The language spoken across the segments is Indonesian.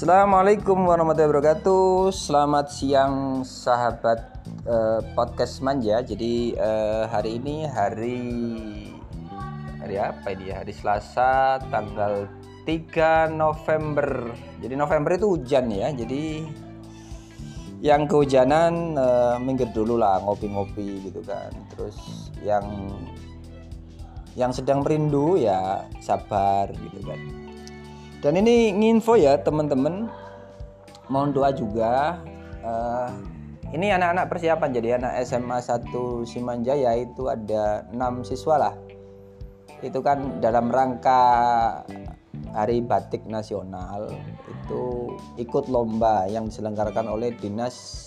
Assalamualaikum warahmatullahi wabarakatuh. Selamat siang sahabat eh, podcast manja. Jadi eh, hari ini hari hari apa ini ya? Hari Selasa tanggal 3 November. Jadi November itu hujan ya. Jadi yang kehujanan eh, minggir dulu lah ngopi-ngopi gitu kan. Terus yang yang sedang merindu ya sabar gitu kan dan ini nginfo ya teman-teman. Mohon doa juga. Uh, ini anak-anak persiapan jadi anak SMA 1 Simanjaya itu ada 6 siswa lah. Itu kan dalam rangka Hari Batik Nasional itu ikut lomba yang diselenggarakan oleh Dinas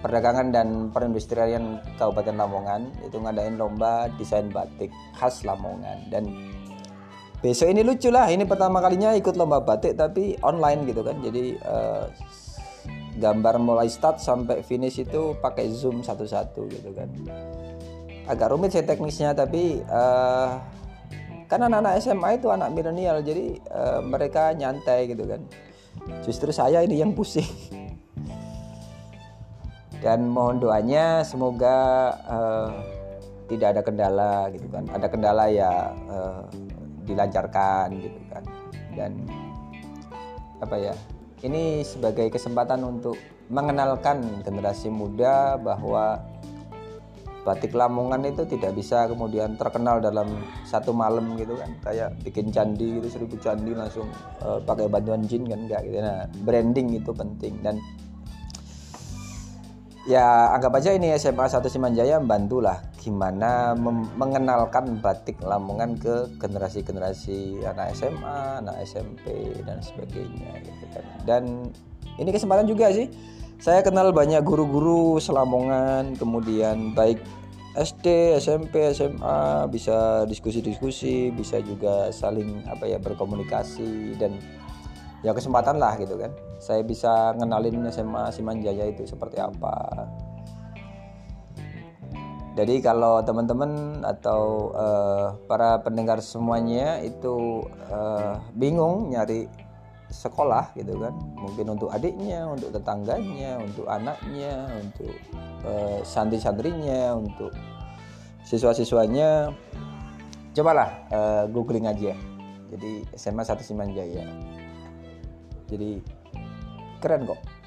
Perdagangan dan Perindustrian Kabupaten Lamongan. Itu ngadain lomba desain batik khas Lamongan. Dan besok ini lucu lah ini pertama kalinya ikut lomba batik tapi online gitu kan. Jadi uh, gambar mulai start sampai finish itu pakai zoom satu-satu gitu kan. Agak rumit sih teknisnya tapi uh, kan anak-anak SMA itu anak milenial jadi uh, mereka nyantai gitu kan. Justru saya ini yang pusing. Dan mohon doanya semoga uh, tidak ada kendala gitu kan. Ada kendala ya uh, dilancarkan gitu kan. Dan apa ya ini sebagai kesempatan untuk mengenalkan generasi muda bahwa batik Lamongan itu tidak bisa kemudian terkenal dalam satu malam gitu kan. Kayak bikin candi gitu seribu candi langsung uh, pakai bantuan jin kan enggak gitu. Nah branding itu penting. Dan ya anggap aja ini SMA 1 Simanjaya membantulah gimana mengenalkan batik Lamongan ke generasi-generasi anak SMA, anak SMP dan sebagainya gitu kan. Dan ini kesempatan juga sih. Saya kenal banyak guru-guru Selamongan, kemudian baik SD, SMP, SMA bisa diskusi-diskusi, bisa juga saling apa ya berkomunikasi dan ya kesempatan lah gitu kan. Saya bisa ngenalin SMA Simanjaya itu seperti apa jadi kalau teman-teman atau uh, para pendengar semuanya itu uh, bingung nyari sekolah gitu kan, mungkin untuk adiknya, untuk tetangganya, untuk anaknya, untuk uh, santri-santrinya, untuk siswa-siswanya, cobalah uh, googling aja. Jadi SMA 1 Simanjaya. Jadi keren kok.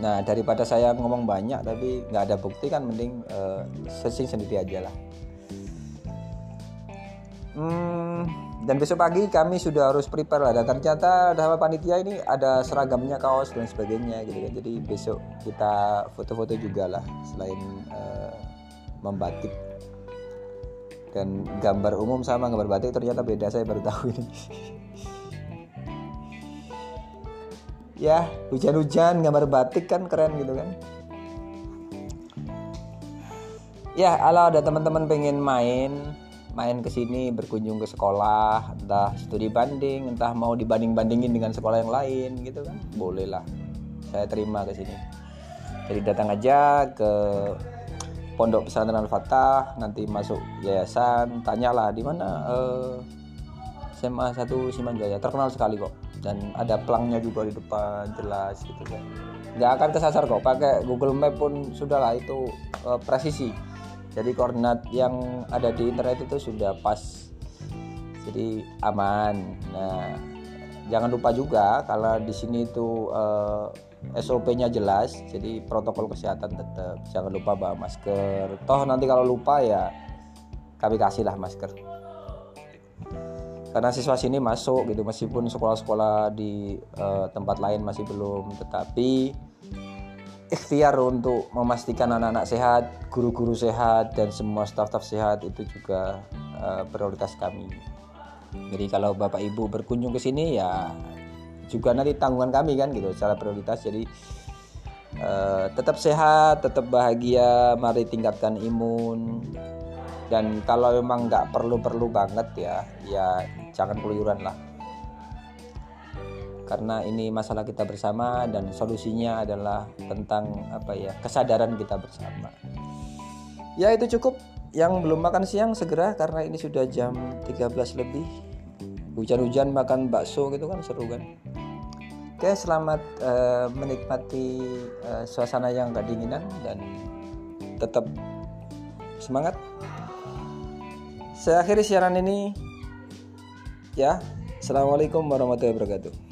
Nah daripada saya ngomong banyak tapi nggak ada bukti kan mending uh, searching sendiri aja lah. Hmm, dan besok pagi kami sudah harus prepare lah. Dan ternyata dalam panitia ini ada seragamnya kaos dan sebagainya gitu kan. Jadi besok kita foto-foto juga lah selain uh, membatik. Dan gambar umum sama gambar batik ternyata beda saya baru tahu ini ya hujan-hujan gambar batik kan keren gitu kan. Ya kalau ada teman-teman pengen main main ke sini berkunjung ke sekolah entah studi banding entah mau dibanding-bandingin dengan sekolah yang lain gitu kan. Boleh lah saya terima ke sini. Jadi datang aja ke pondok pesantren Al Fatah nanti masuk yayasan tanyalah di mana uh, SMA 1 Simanjaya terkenal sekali kok dan ada pelangnya juga di depan jelas gitu kan. Nggak akan kesasar kok pakai Google Map pun sudahlah itu uh, presisi. Jadi koordinat yang ada di internet itu sudah pas. Jadi aman. Nah jangan lupa juga kalau di sini itu uh, eh, SOP-nya jelas jadi protokol kesehatan tetap. Jangan lupa bawa masker. Toh nanti kalau lupa ya kami kasihlah masker karena siswa sini masuk gitu meskipun sekolah-sekolah di uh, tempat lain masih belum. Tetapi ikhtiar untuk memastikan anak-anak sehat, guru-guru sehat dan semua staf-staf sehat itu juga uh, prioritas kami. Jadi kalau Bapak Ibu berkunjung ke sini ya juga nanti tanggungan kami kan gitu secara prioritas. Jadi uh, tetap sehat, tetap bahagia, mari tingkatkan imun dan kalau memang nggak perlu-perlu banget ya ya jangan keluyuran lah. Karena ini masalah kita bersama dan solusinya adalah tentang apa ya kesadaran kita bersama. Ya itu cukup. Yang belum makan siang segera karena ini sudah jam 13 lebih. Hujan-hujan makan bakso gitu kan seru kan? Oke selamat uh, menikmati uh, suasana yang gak dinginan dan tetap semangat saya akhiri siaran ini. Ya assalamualaikum warahmatullahi wabarakatuh